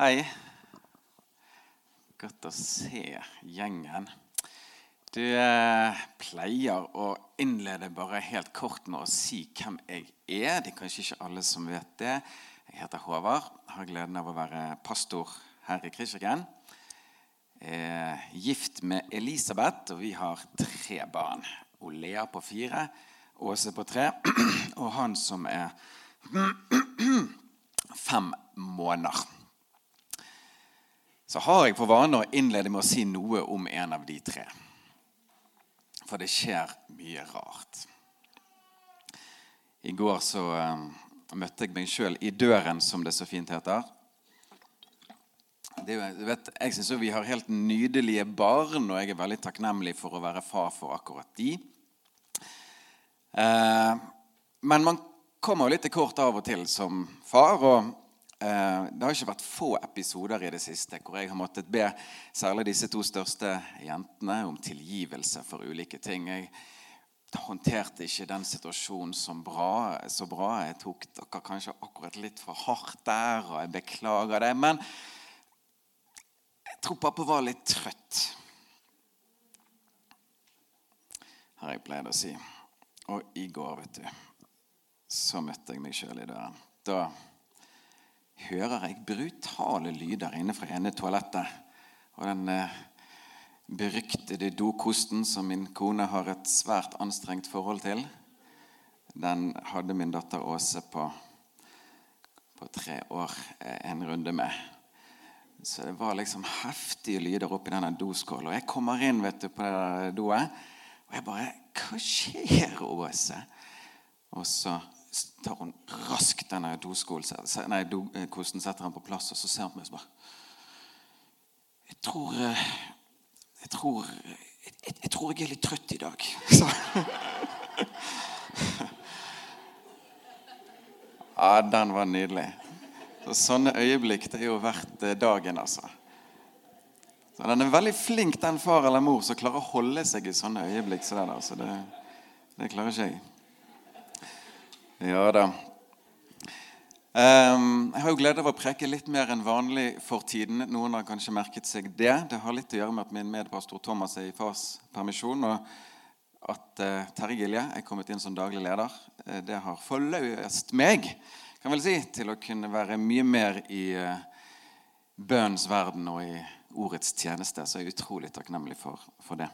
Hei. Godt å se gjengen. Du eh, pleier å innlede bare helt kort med å si hvem jeg er. Det er kanskje ikke alle som vet det. Jeg heter Håvard. Har gleden av å være pastor her i Kristkirken. Eh, gift med Elisabeth, og vi har tre barn. Olea på fire, Åse på tre og han som er fem måneder så har jeg for vane å innlede med å si noe om en av de tre. For det skjer mye rart. I går så um, møtte jeg meg sjøl i døren, som det så fint heter. Du vet, jeg syns vi har helt nydelige barn, og jeg er veldig takknemlig for å være far for akkurat de. Eh, men man kommer jo litt til kort av og til som far. og Eh, det har ikke vært få episoder i det siste hvor jeg har måttet be særlig disse to største jentene om tilgivelse for ulike ting. Jeg håndterte ikke den situasjonen bra, så bra. Jeg tok dere kanskje akkurat litt for hardt der, og jeg beklager det. Men jeg tror pappa var litt trøtt. Har jeg pleid å si. Og i går, vet du, så møtte jeg meg sjøl i døren. Da hører jeg brutale lyder inne fra ene toalettet. Og den eh, beryktede dokosten som min kone har et svært anstrengt forhold til, den hadde min datter Åse på, på tre år eh, en runde med. Så det var liksom heftige lyder oppi denne doskålen. Og jeg kommer inn vet du, på det doet, og jeg bare Hva skjer, Åse? Og så tar hun raskt denne nei, dokosten setter den på plass, og så ser hun på meg og bare Jeg tror eh, Jeg tror jeg, jeg, tror jeg er litt trøtt i dag. Så. Ja, den var nydelig. Så sånne øyeblikk det er jo verdt eh, dagen, altså. Så Den er veldig flink, den far eller mor som klarer å holde seg i sånne øyeblikk. Så det, altså. det, det klarer ikke jeg. Ja da. Um, jeg har jo glede av å preke litt mer enn vanlig for tiden. Noen har kanskje merket seg det. Det har litt å gjøre med at min medpastor Thomas er i fars permisjon, og at uh, Terje Gilje er kommet inn som daglig leder. Uh, det har forløst meg kan vel si, til å kunne være mye mer i uh, bønnens verden og i ordets tjeneste. Så jeg er utrolig takknemlig for, for det.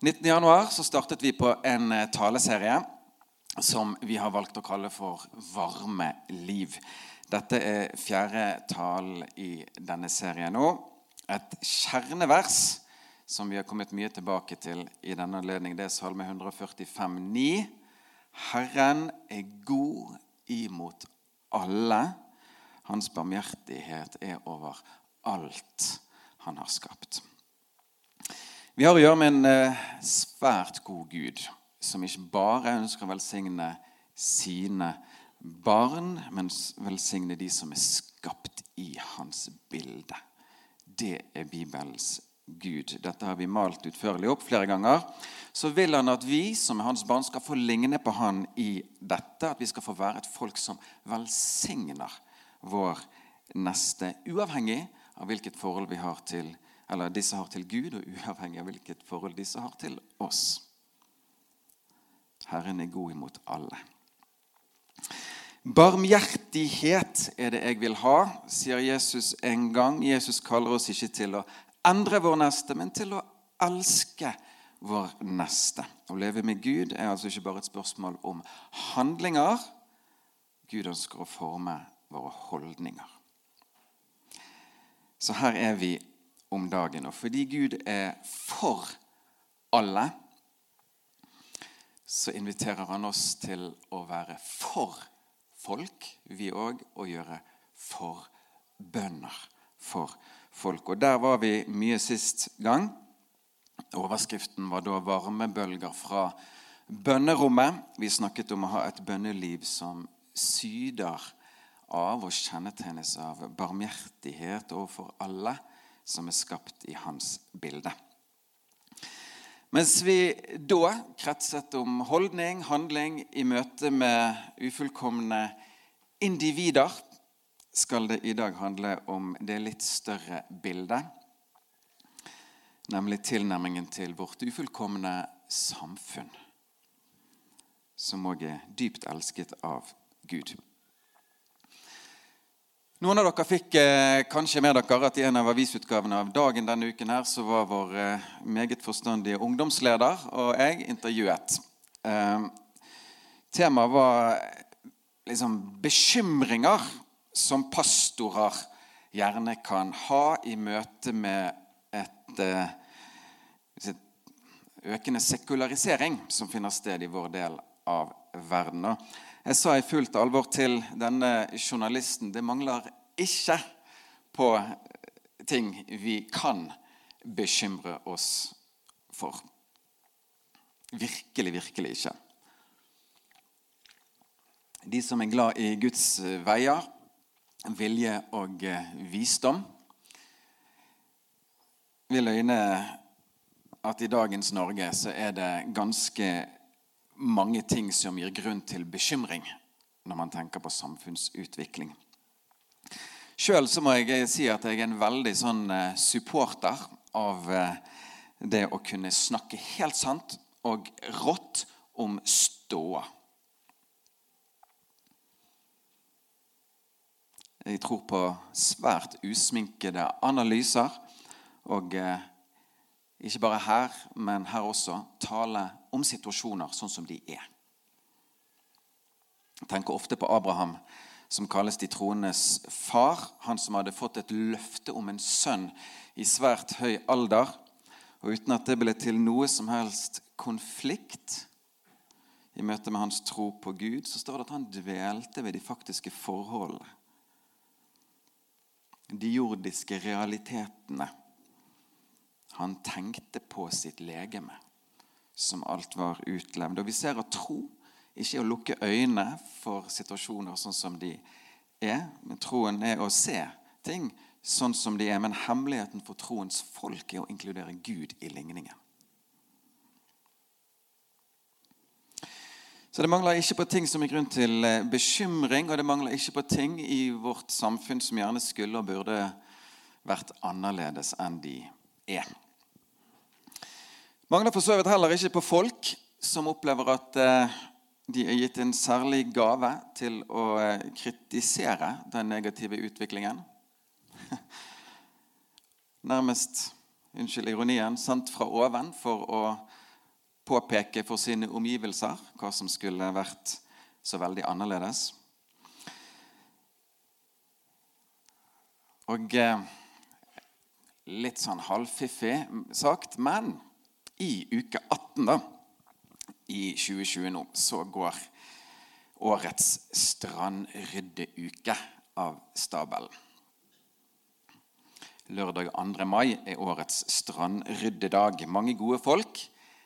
19.1 startet vi på en taleserie som vi har valgt å kalle for 'Varme liv'. Dette er fjerde talen i denne serien nå. Et kjernevers som vi har kommet mye tilbake til i denne anledning, det er Salme 145, 145,9. Herren er god imot alle. Hans barmhjertighet er over alt han har skapt. Vi har å gjøre med en eh, svært god Gud som ikke bare ønsker å velsigne sine barn, men velsigne de som er skapt i hans bilde. Det er Bibelens Gud. Dette har vi malt utførlig opp flere ganger. Så vil han at vi som er hans barn, skal få ligne på han i dette. At vi skal få være et folk som velsigner vår neste, uavhengig av hvilket forhold vi har til, eller disse har til Gud, og uavhengig av hvilket forhold disse har til oss. Herren er god imot alle. Barmhjertighet er det jeg vil ha, sier Jesus en gang. Jesus kaller oss ikke til å endre vår neste, men til å elske vår neste. Å leve med Gud er altså ikke bare et spørsmål om handlinger. Gud ønsker å forme våre holdninger. Så her er vi om dagen. Og fordi Gud er for alle, så inviterer han oss til å være for folk, vi òg, og gjøre forbønner for folk. Og Der var vi mye sist gang. Overskriften var da 'varmebølger fra bønnerommet'. Vi snakket om å ha et bønneliv som syder av og kjennetegnes av barmhjertighet overfor alle som er skapt i hans bilde. Mens vi da kretset om holdning, handling i møte med ufullkomne individer, skal det i dag handle om det litt større bildet. Nemlig tilnærmingen til vårt ufullkomne samfunn, som òg er dypt elsket av Gud. Noen av dere fikk eh, kanskje med dere at i en av avisutgavene av Dagen denne uken her, så var vår eh, meget forstandige ungdomsleder og jeg intervjuet. Eh, temaet var liksom bekymringer som pastorer gjerne kan ha i møte med et eh, økende sekularisering som finner sted i vår del av verden. Og jeg sa i fullt alvor til denne journalisten det mangler ikke på ting vi kan bekymre oss for. Virkelig, virkelig ikke. De som er glad i Guds veier, vilje og visdom, vil øyne at i dagens Norge så er det ganske mange ting som gir grunn til bekymring når man tenker på samfunnsutvikling. Sjøl må jeg si at jeg er en veldig sånn eh, supporter av eh, det å kunne snakke helt sant og rått om ståa. Jeg tror på svært usminkede analyser og eh, ikke bare her, men her også, tale om situasjoner sånn som de er. Jeg tenker ofte på Abraham, som kalles de troendes far. Han som hadde fått et løfte om en sønn i svært høy alder. Og uten at det ble til noe som helst konflikt i møte med hans tro på Gud, så står det at han dvelte ved de faktiske forholdene. De jordiske realitetene han tenkte på sitt legeme, som alt var utlevd. Og Vi ser at tro ikke er å lukke øynene for situasjoner sånn som de er. Men troen er å se ting sånn som de er. Men hemmeligheten for troens folk er å inkludere Gud i ligningen. Så det mangler ikke på ting som er grunn til eh, bekymring, og det mangler ikke på ting i vårt samfunn som gjerne skulle og burde vært annerledes enn de er. Mangler for så vidt heller ikke på folk som opplever at eh, de er gitt en særlig gave til å eh, kritisere den negative utviklingen. Nærmest, unnskyld ironien, sendt fra oven for å påpeke for sine omgivelser hva som skulle vært så veldig annerledes. Og eh, litt sånn halvfiffig sagt, men i uke 18 da, i 2020 nå, så går årets strandryddeuke av stabelen. Lørdag 2. mai er årets strandryddedag. Mange gode folk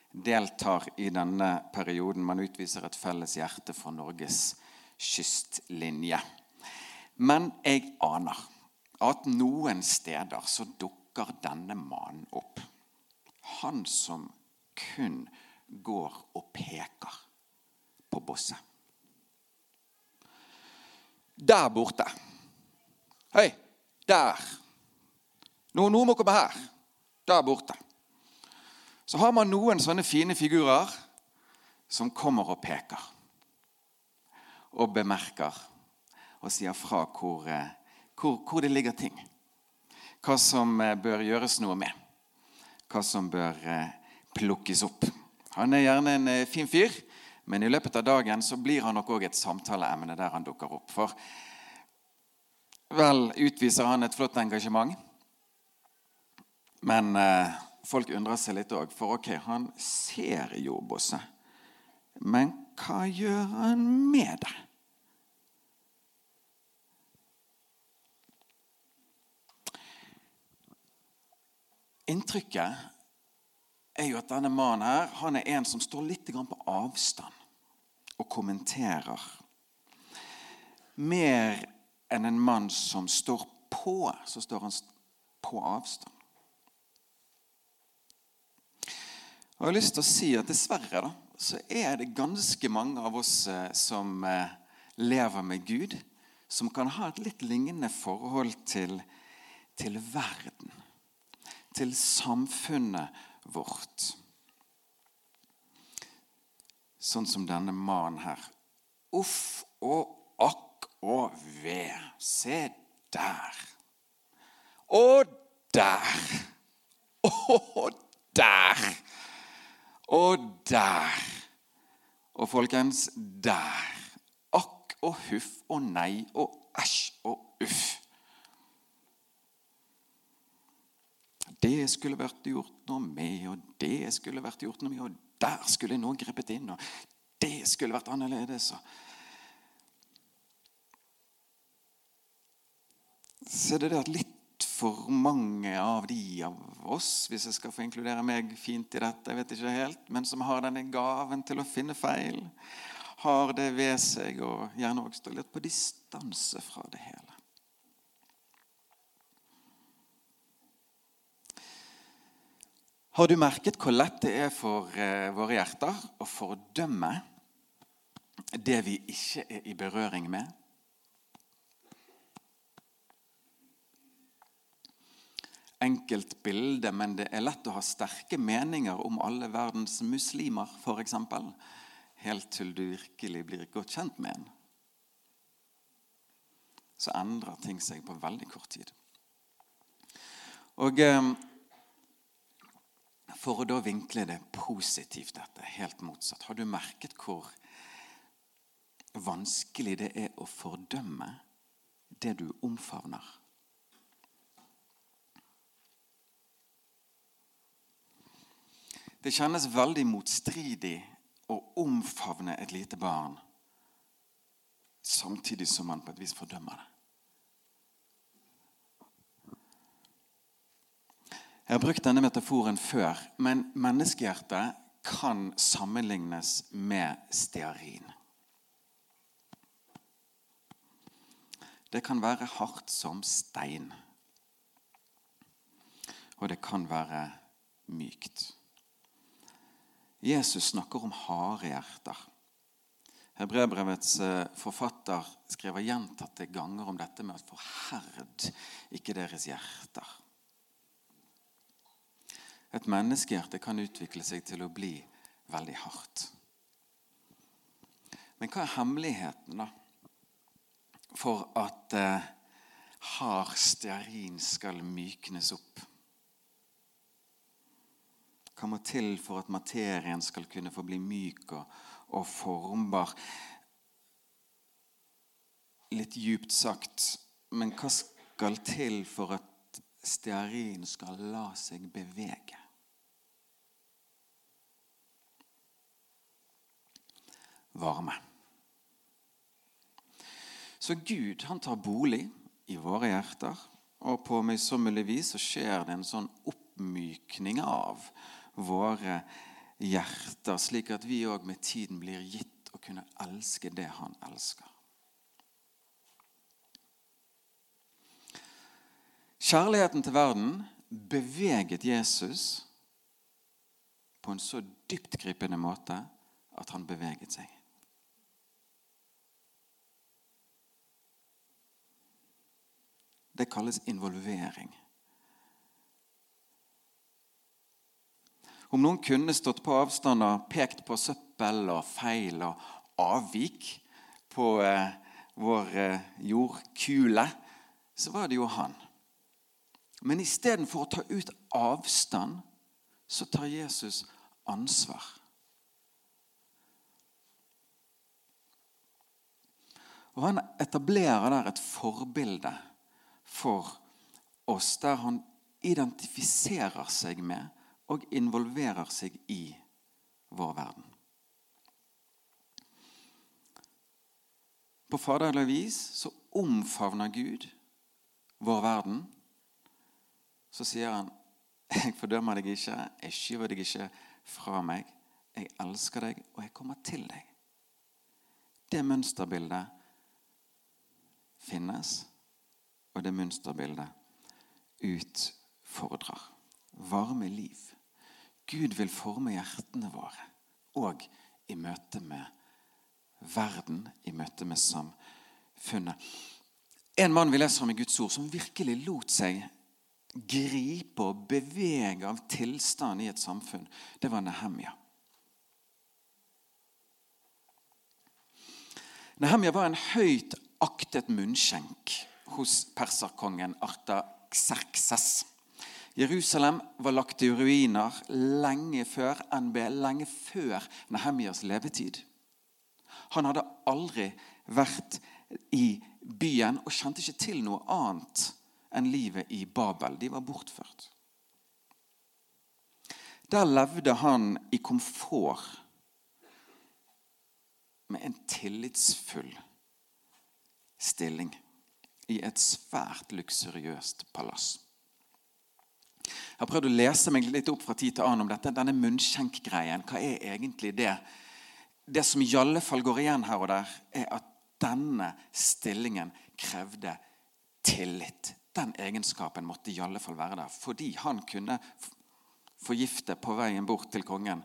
deltar i denne perioden. Man utviser et felles hjerte for Norges kystlinje. Men jeg aner at noen steder så dukker denne mannen opp han som kun går og peker på bosset. Der borte. Hei, der. Nå, nå må komme her. Der borte. Så har man noen sånne fine figurer som kommer og peker. Og bemerker og sier fra hvor, eh, hvor, hvor det ligger ting. Hva som eh, bør gjøres noe med hva som bør eh, plukkes opp. Han er gjerne en eh, fin fyr, men i løpet av dagen så blir han nok òg et samtaleemne der han dukker opp. For vel utviser han et flott engasjement, men eh, folk undrer seg litt òg. For ok, han ser jordbosset, bosset, men hva gjør han med det? Inntrykket er jo at denne mannen her, han er en som står litt på avstand og kommenterer. Mer enn en mann som står på, så står han på avstand. Og jeg har lyst til å si at Dessverre da, så er det ganske mange av oss eh, som eh, lever med Gud, som kan ha et litt lignende forhold til, til verden. Til samfunnet vårt. Sånn som denne mannen her. Uff og akk og ve. Se der. Og der. Og der. Og der. Og folkens, der. Akk og huff og nei og æsj og uff. Det skulle vært gjort noe med, og det skulle vært gjort noe med, og der skulle noen grepet inn, og det skulle vært annerledes. Så det er litt for mange av de av oss, hvis jeg skal få inkludere meg fint i dette, jeg vet ikke helt, men som har denne gaven til å finne feil, har det ved seg å gjerne også stå litt på distanse fra det hele. Har du merket hvor lett det er for eh, våre hjerter å fordømme det vi ikke er i berøring med? Enkelt bilde, men det er lett å ha sterke meninger om alle verdens muslimer, f.eks. Helt til du virkelig blir godt kjent med en. Så endrer ting seg på veldig kort tid. Og... For å da vinkle det positivt, dette, helt motsatt. Har du merket hvor vanskelig det er å fordømme det du omfavner? Det kjennes veldig motstridig å omfavne et lite barn samtidig som man på et vis fordømmer det. Jeg har brukt denne metaforen før, men menneskehjertet kan sammenlignes med stearin. Det kan være hardt som stein. Og det kan være mykt. Jesus snakker om harde hjerter. Hebrebrevets eh, forfatter skriver gjentatte ganger om dette med at 'forherd ikke deres hjerter'. Et menneskehjerte kan utvikle seg til å bli veldig hardt. Men hva er hemmeligheten da for at eh, hard stearin skal myknes opp? Hva må til for at materien skal kunne få bli myk og, og formbar? Litt djupt sagt, men hva skal til for at stearin skal la seg bevege? Varme. Så Gud han tar bolig i våre hjerter, og på møysommelig vis så skjer det en sånn oppmykning av våre hjerter, slik at vi òg med tiden blir gitt å kunne elske det han elsker. Kjærligheten til verden beveget Jesus på en så dyptgripende måte at han beveget seg. Det kalles involvering. Om noen kunne stått på avstand og pekt på søppel og feil og avvik på eh, vår eh, jordkule, så var det jo han. Men istedenfor å ta ut avstand, så tar Jesus ansvar. Og Han etablerer der et forbilde for oss, der han identifiserer seg med og involverer seg i vår verden. På faderlig vis så omfavner Gud vår verden. Så sier han, 'Jeg fordømmer deg ikke, jeg skyver deg ikke fra meg.' 'Jeg elsker deg, og jeg kommer til deg.' Det mønsterbildet finnes og det mønsterbildet utfordrer. Varme liv. Gud vil forme hjertene våre og i møte med verden, i møte med samfunnet. En mann vi leser om i Guds ord, som virkelig lot seg gripe og bevege av tilstand i et samfunn, det var Nehemja. Nehemja var en høyt aktet munnskjenk hos perserkongen Artaxerxes. Jerusalem var lagt i ruiner lenge før NB, lenge før Nehemjas levetid. Han hadde aldri vært i byen og kjente ikke til noe annet enn livet i Babel. De var bortført. Der levde han i komfort med en tillitsfull stilling i et svært luksuriøst palass. Jeg har prøvd å lese meg litt opp fra tid til annen om dette, denne munnskjenkgreien. Hva er egentlig det? Det som i alle fall går igjen her og der, er at denne stillingen krevde tillit. Den egenskapen måtte i alle fall være der. Fordi han kunne forgifte på veien bort til kongen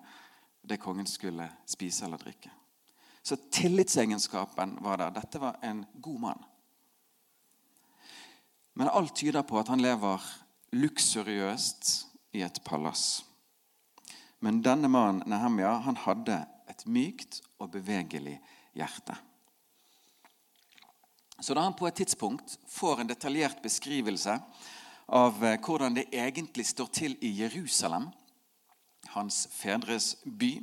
det kongen skulle spise eller drikke. Så tillitsegenskapen var der. Dette var en god mann. Men alt tyder på at han lever luksuriøst i et palass. Men denne mannen, Nehemja, han hadde et mykt og bevegelig hjerte. Så da han på et tidspunkt får en detaljert beskrivelse av eh, hvordan det egentlig står til i Jerusalem, hans fedres by,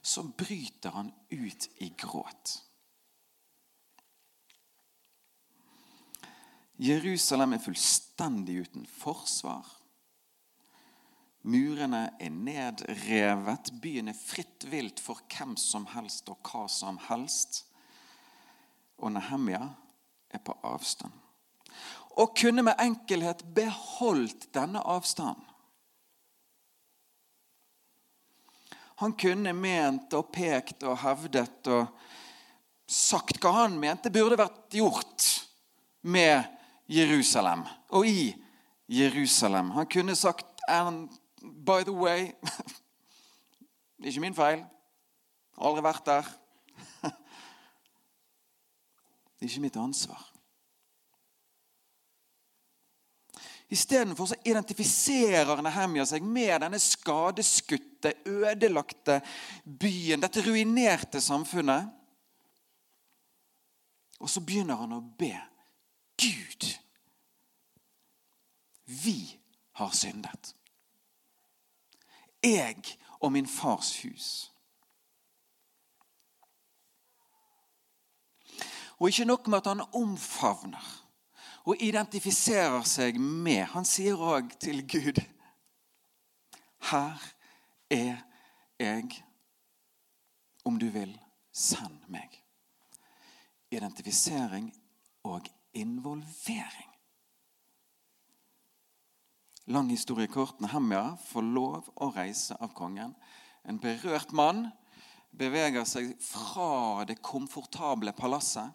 så bryter han ut i gråt. Jerusalem er fullstendig uten forsvar. Murene er nedrevet. Byen er fritt vilt for hvem som helst og hva som helst. Og Nehemja er på avstand. Og kunne med enkelhet beholdt denne avstanden. Han kunne ment og pekt og hevdet og sagt hva han mente burde vært gjort med Jerusalem og i Jerusalem. Han kunne sagt And by the way Det er ikke min feil. Aldri vært der. Det er ikke mitt ansvar. Istedenfor identifiserer Nehemja seg med denne skadeskutte, ødelagte byen, dette ruinerte samfunnet. Og så begynner han å be. Gud, vi har syndet. Jeg og min fars hus. Og ikke nok med at han omfavner og identifiserer seg med. Han sier òg til Gud Her er jeg. Om du vil, send meg. Identifisering og involvering. Lang historie kort. Nehemja får lov å reise av kongen. En berørt mann beveger seg fra det komfortable palasset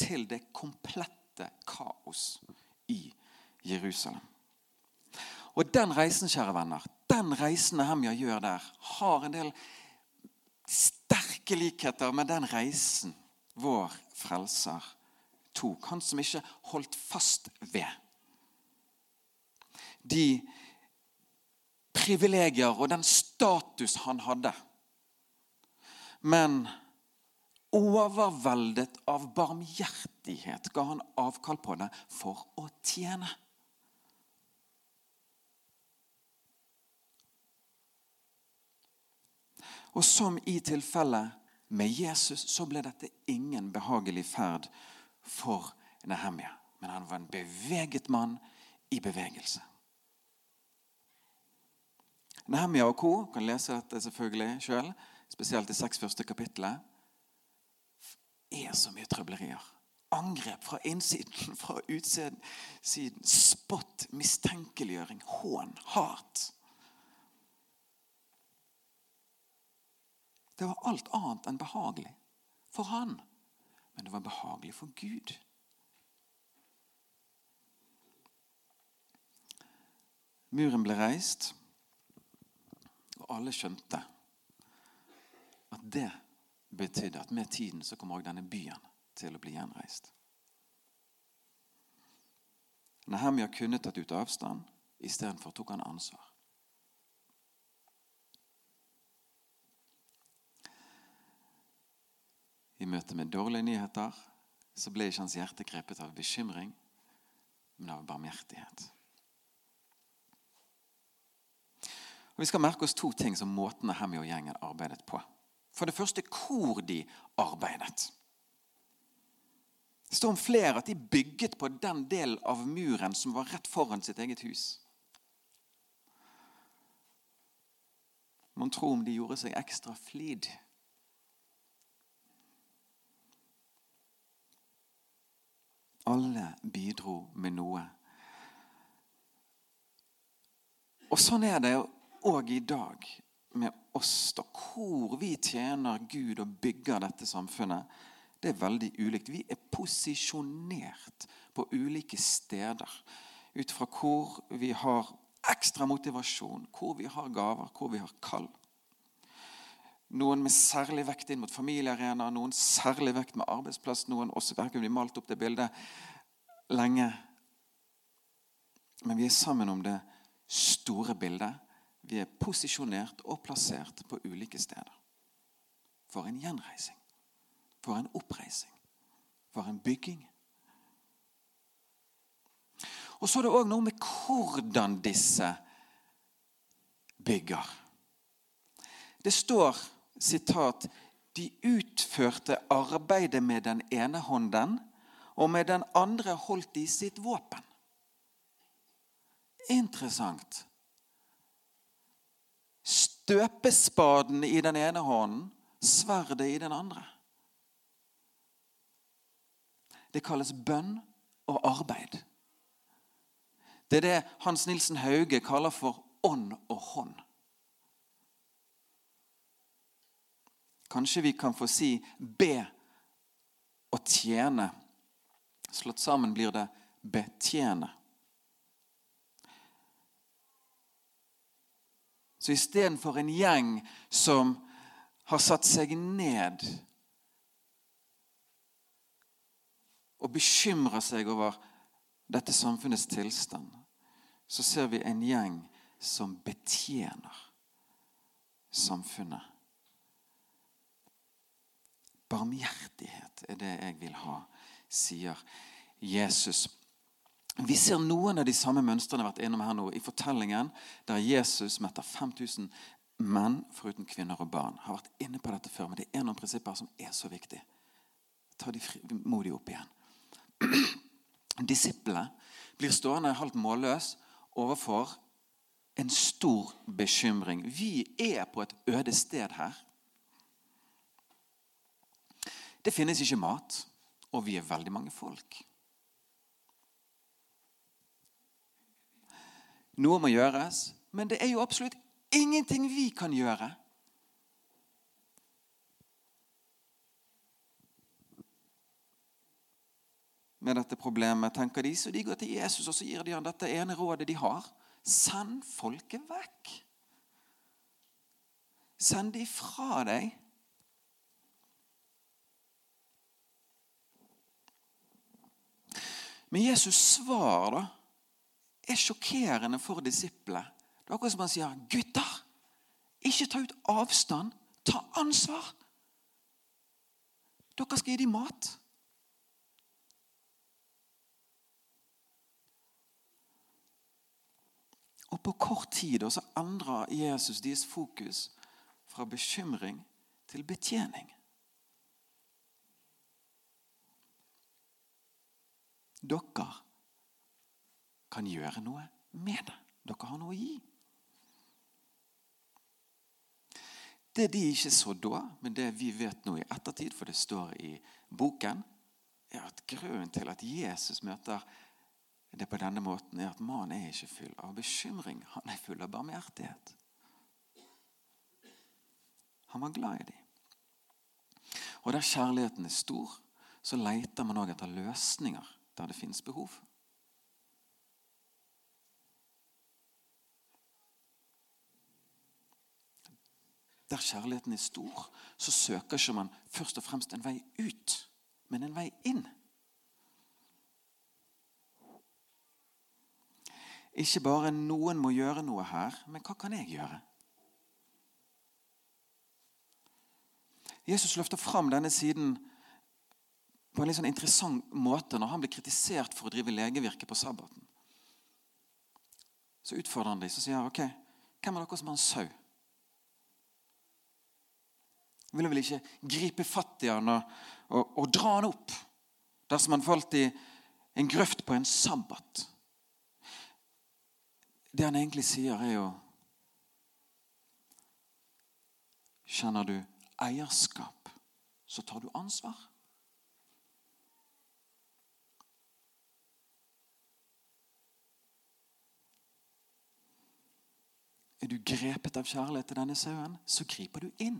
til det komplette kaos i Jerusalem. Og den reisen, kjære venner, den reisen Nehemja gjør der, har en del sterke likheter med den reisen vår frelser tok. Han som ikke holdt fast ved de privilegier og den status han hadde. Men overveldet av barmhjertighet ga han avkall på det for å tjene. Og som i tilfellet med Jesus så ble dette ingen behagelig ferd for Nehemja. Men han var en beveget mann i bevegelse. Nehemja og co. kan lese dette selvfølgelig sjøl, spesielt i seks første kapitlet er så mye trøblerier. Angrep fra innsiden, fra utsiden. Spott, mistenkeliggjøring, hån, hat. Det var alt annet enn behagelig for han. Men det var behagelig for Gud. Muren ble reist, og alle skjønte at det betydde at med tiden så kommer også denne byen til å bli gjenreist. Nehemja kunne tatt ut avstand. Istedenfor tok han ansvar. I møte med dårlige nyheter så ble ikke hans hjerte grepet av bekymring, men av barmhjertighet. Og Vi skal merke oss to ting som måten Hemmy og gjengen arbeidet på. For det første hvor de arbeidet. Det står om flere at de bygget på den delen av muren som var rett foran sitt eget hus. Man tror om de gjorde seg ekstra flid. Alle bidro med noe. Og sånn er det òg i dag med oss, da, hvor vi tjener Gud og bygger dette samfunnet. Det er veldig ulikt. Vi er posisjonert på ulike steder ut fra hvor vi har ekstra motivasjon, hvor vi har gaver, hvor vi har kall. Noen med særlig vekt inn mot familiearena, noen særlig vekt med arbeidsplass. Noen også verken vi malt opp det bildet lenge. Men vi er sammen om det store bildet. Vi er posisjonert og plassert på ulike steder. For en gjenreising. For en oppreising. For en bygging. Og så er det òg noe med hvordan disse bygger. Det står sitat, de utførte arbeidet med den ene hånden, og med den andre holdt de sitt våpen. Interessant. Støpespaden i den ene hånden, sverdet i den andre. Det kalles bønn og arbeid. Det er det Hans Nilsen Hauge kaller for ånd og hånd. Kanskje vi kan få si be og tjene. Slått sammen blir det betjene. Så istedenfor en gjeng som har satt seg ned og bekymrer seg over dette samfunnets tilstand, så ser vi en gjeng som betjener samfunnet. Barmhjertighet er det jeg vil ha, sier Jesus. Vi ser noen av de samme mønstrene vært innom her nå i fortellingen der Jesus metter 5000 menn foruten kvinner og barn. Har vært inne på dette før, men det er noen prinsipper som er så viktige. Ta de modig opp igjen. Disiplene blir stående halvt målløs overfor en stor bekymring. Vi er på et øde sted her. Det finnes ikke mat, og vi er veldig mange folk. Noe må gjøres, men det er jo absolutt ingenting vi kan gjøre. Med dette problemet tenker de, så de går til Jesus og så gir de han dette ene rådet de har. Send folket vekk. Send de fra deg. Men Jesus' svar da, er sjokkerende for disiplene. Det er akkurat som han sier, 'Gutter, ikke ta ut avstand. Ta ansvar.' Dere skal gi dem mat. Og på kort tid så endrer Jesus deres fokus fra bekymring til betjening. Dere kan gjøre noe med det. Dere har noe å gi. Det de ikke så da, men det vi vet nå i ettertid, for det står i boken, er at grunnen til at Jesus møter det på denne måten, er at mannen er ikke full av bekymring. Han er full av barmhjertighet. Han var glad i dem. Og der kjærligheten er stor, så leter man òg etter løsninger der det finnes behov. Der kjærligheten er stor, så søker ikke man først og fremst en vei ut, men en vei inn. ikke bare 'noen må gjøre noe her', men 'hva kan jeg gjøre'? Jesus løfter fram denne siden på en litt sånn interessant måte når han blir kritisert for å drive legevirke på sabbaten. Så utfordrer han dem så sier han, ok, hvem av dere som har en sau? Vil vel ikke gripe fatt i han og, og, og dra han opp dersom han falt i en grøft på en sabbat? Det han egentlig sier, er jo Kjenner du eierskap, så tar du ansvar. Er du grepet av kjærlighet til denne sauen, så griper du inn.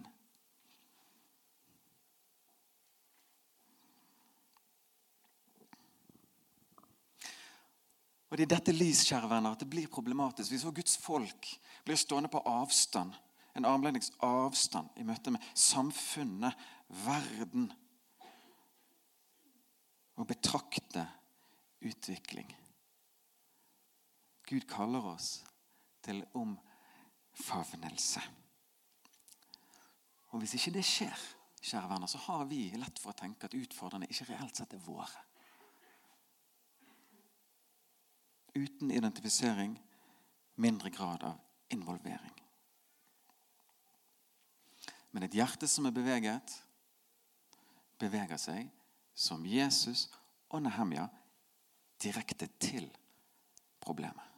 Og Det er dette lys, kjære venner, at det blir problematisk hvis Guds folk blir stående på avstand, en armlengdes avstand i møte med samfunnet, verden, og betrakte utvikling. Gud kaller oss til omfavnelse. Og Hvis ikke det skjer, kjære venner, så har vi lett for å tenke at utfordrende ikke reelt sett er våre. uten identifisering, mindre grad av involvering. Men et hjerte som er beveget, beveger seg som Jesus og Nehemja direkte til problemet.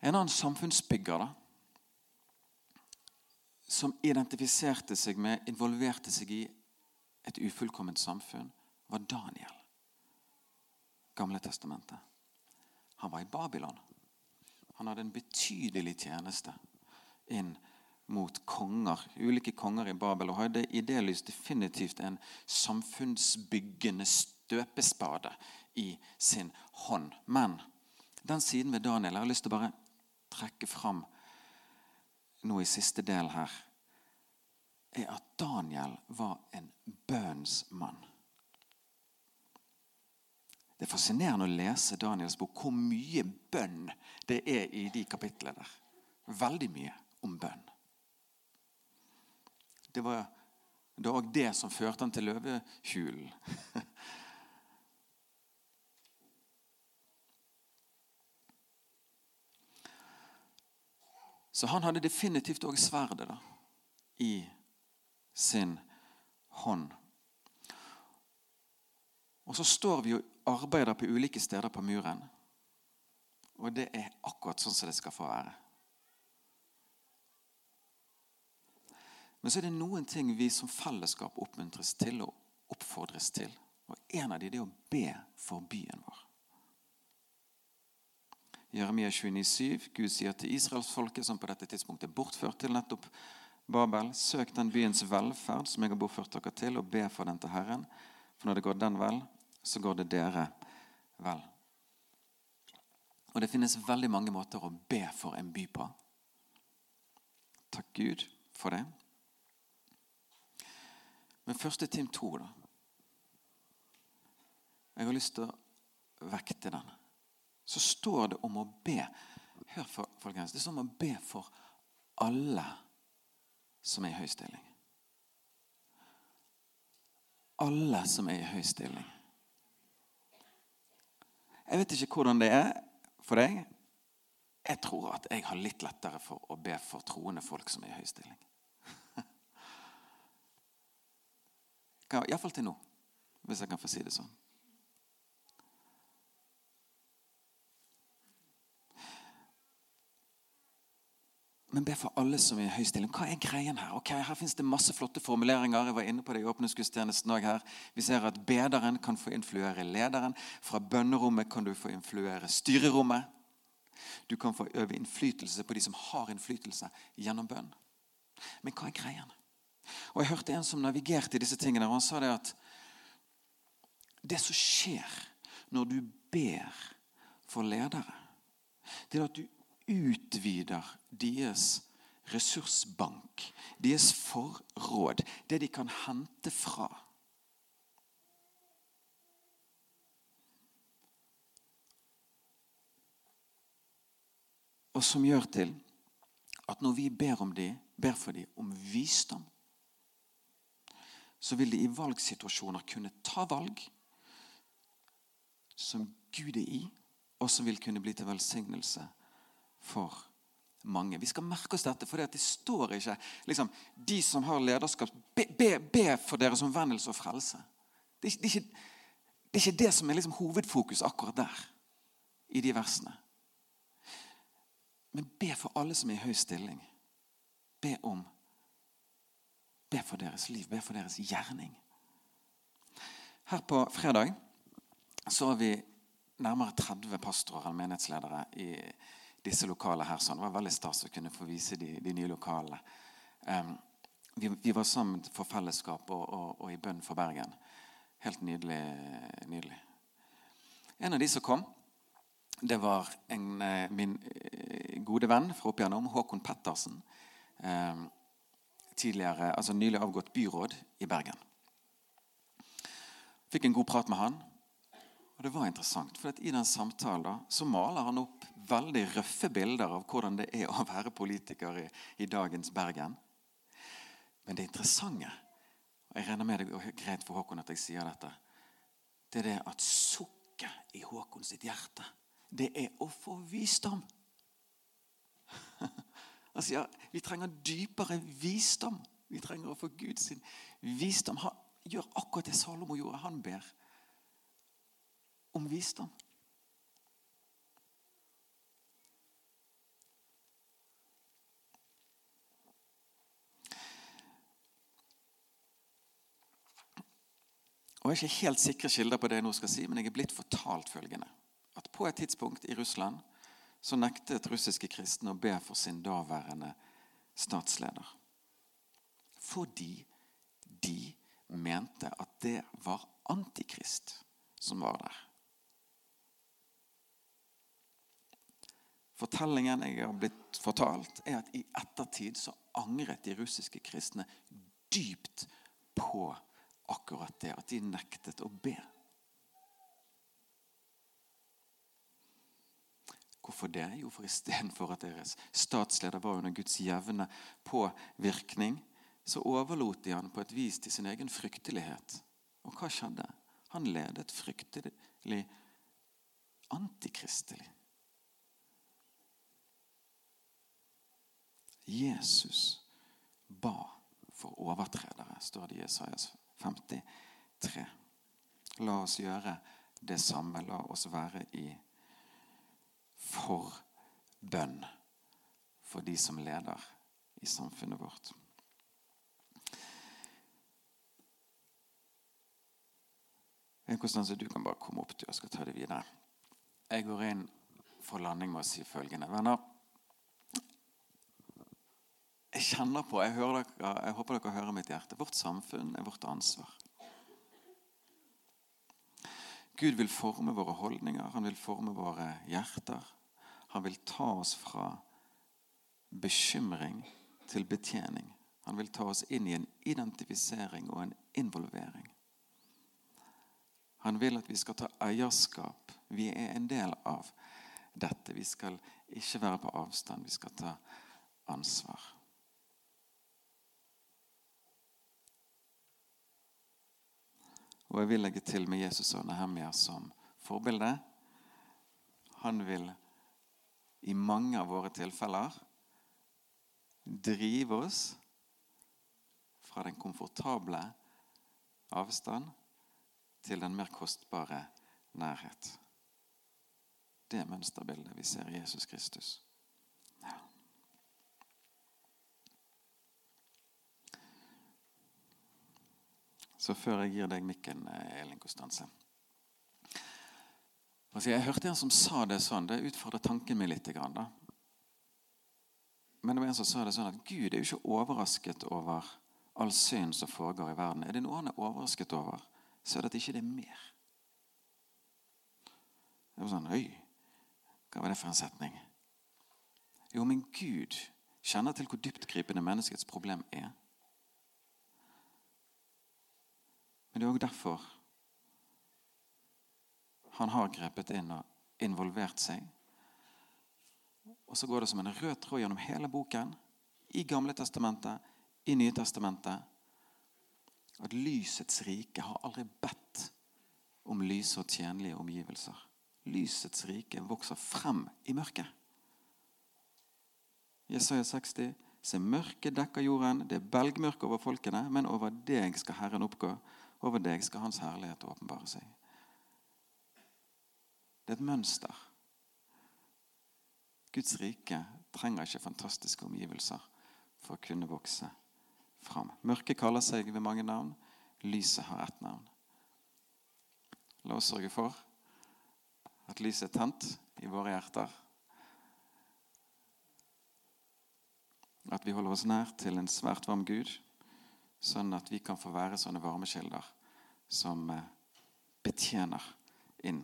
En annen samfunnsbygger da, som identifiserte seg med, involverte seg i et ufullkomment samfunn, var Daniel. Gamle testamentet. Han var i Babylon. Han hadde en betydelig tjeneste inn mot konger, ulike konger i Babel, og hadde i det lys definitivt en samfunnsbyggende støpespade i sin hånd. Men den siden ved Daniel Jeg har lyst til å bare trekke fram nå i siste del her er at Daniel var en bønnsmann. Det er fascinerende å lese Daniels bok, hvor mye bønn det er i de kapitlene der. Veldig mye om bønn. Det var det det som førte han til løvehulen. Så han hadde definitivt òg sverdet da, i sin hånd. Og så står vi og arbeider på ulike steder på muren. Og det er akkurat sånn som det skal få være. Men så er det noen ting vi som fellesskap oppmuntres til og oppfordres til. Og En av dem er å be for byen vår. Jeremia 29,7. Gud sier til israelsfolket, som på dette tidspunktet er bortført til nettopp Babel, søk den byens velferd som jeg har bortført dere til, og be for den til Herren. For når det går den vel, så går det dere vel. Og Det finnes veldig mange måter å be for en by på. Takk Gud for det. Men første Tim 2, da. Jeg har lyst til å vekte den. Så står det om å be. Hør, folkens. Det er som å be for alle som er i høy stilling. Alle som er i høy stilling. Jeg vet ikke hvordan det er for deg. Jeg tror at jeg har litt lettere for å be for troende folk som er i høy stilling. Iallfall til nå, hvis jeg kan få si det sånn. Men be for alle som er i høy stilling. Hva er greien her? Ok, Her finnes det masse flotte formuleringer. Jeg var inne på det i åpningsgudstjenesten òg her. Vi ser at bederen kan få influere lederen. Fra bønnerommet kan du få influere styrerommet. Du kan få øve innflytelse på de som har innflytelse gjennom bønn. Men hva er greien? Og Jeg hørte en som navigerte i disse tingene, og han sa det at det som skjer når du ber for ledere, det er at du utvider deres ressursbank, deres forråd, det de kan hente fra. Og som gjør til at når vi ber, om de, ber for dem om visdom, så vil de i valgsituasjoner kunne ta valg som Gud er i, og som vil kunne bli til velsignelse for mange. Vi skal merke oss dette, for det står ikke liksom, De som har lederskap, be, be, be for deres omvendelse og frelse. Det er, det, er ikke, det er, ikke, det som er liksom hovedfokus akkurat der, i de versene. Men be for alle som er i høy stilling. Be om Be for deres liv, be for deres gjerning. Her på fredag så har vi nærmere 30 pastorer eller menighetsledere i disse lokalene her. sånn. Det var veldig stas å kunne få vise de, de nye lokalene. Um, vi, vi, var sammen for fellesskap og, og, og, i bønn for Bergen. Helt nydelig, nydelig. En av de som kom, det var en, eh, min eh, gode venn fra opp igjennom, Håkon Pettersen. Um, tidligere, altså nylig avgått byråd i Bergen. Fikk en god prat med han. Og det var interessant, for I den samtalen da, så maler han opp veldig røffe bilder av hvordan det er å være politiker i, i dagens Bergen. Men det interessante, og jeg regner med det er greit for Håkon at jeg sier dette, det er det at sukket i Håkon sitt hjerte, det er å få visdom. Han sier vi trenger dypere visdom. Vi trenger å få Guds visdom. Han gjør akkurat det Salomo gjorde. Han ber om visdom. Og Jeg er ikke helt sikre kilder på det jeg nå skal si, men jeg er blitt fortalt følgende. At på et tidspunkt i Russland så nektet russiske kristne å be for sin daværende statsleder. Fordi de mente at det var antikrist som var der. Fortellingen jeg har blitt fortalt, er at i ettertid så angret de russiske kristne dypt på akkurat det. At de nektet å be. Hvorfor det? Jo, for istedenfor at deres statsleder var under Guds jevne påvirkning, så overlot de han på et vis til sin egen fryktelighet. Og hva skjedde? Han ledet fryktelig antikristelig. Jesus ba for overtredere, står det i Jesajas 53. La oss gjøre det samme. La oss være i forbønn for de som leder i samfunnet vårt. Konstanse, du kan bare komme opp til og ta det videre. Jeg går inn for landing med å si følgende. Venner, jeg kjenner på, jeg, dere, jeg, håper dere hører mitt hjerte. Vårt samfunn er vårt ansvar. Gud vil forme våre holdninger, han vil forme våre hjerter. Han vil ta oss fra bekymring til betjening. Han vil ta oss inn i en identifisering og en involvering. Han vil at vi skal ta eierskap. Vi er en del av dette. Vi skal ikke være på avstand. Vi skal ta ansvar. Og jeg vil legge til med Jesus og Nehemia som forbilde. Han vil i mange av våre tilfeller drive oss fra den komfortable avstand til den mer kostbare nærhet. Det er mønsterbildet vi ser i Jesus Kristus. Så før jeg gir deg mikken, eh, Elin Konstanse altså, Jeg hørte en som sa det sånn. Det utfordret tanken min litt. Da. Men det var en som sa det sånn at Gud er jo ikke overrasket over all synd som foregår i verden. Er det noe han er overrasket over, så er det at ikke det er mer. Det var sånn Oi, hva var det for en setning? Jo, men Gud kjenner til hvor dyptgripende menneskets problem er. Men det er òg derfor han har grepet inn og involvert seg. Og så går det som en rød tråd gjennom hele boken, i Gamle testamentet, i Nye testamentet, at lysets rike har aldri bedt om lyse og tjenlige omgivelser. Lysets rike vokser frem i mørket. Jesaja 60. Se, mørket dekker jorden, det er belgmørke over folkene, men over deg skal Herren oppgå. Over deg skal Hans herlighet åpenbare seg. Det er et mønster. Guds rike trenger ikke fantastiske omgivelser for å kunne vokse fram. Mørket kaller seg ved mange navn. Lyset har ett navn. La oss sørge for at lyset er tent i våre hjerter. At vi holder oss nær til en svært varm Gud, sånn at vi kan få være sånne varmekilder som eh, betjener inn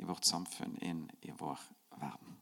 i vårt samfunn, inn i vår verden.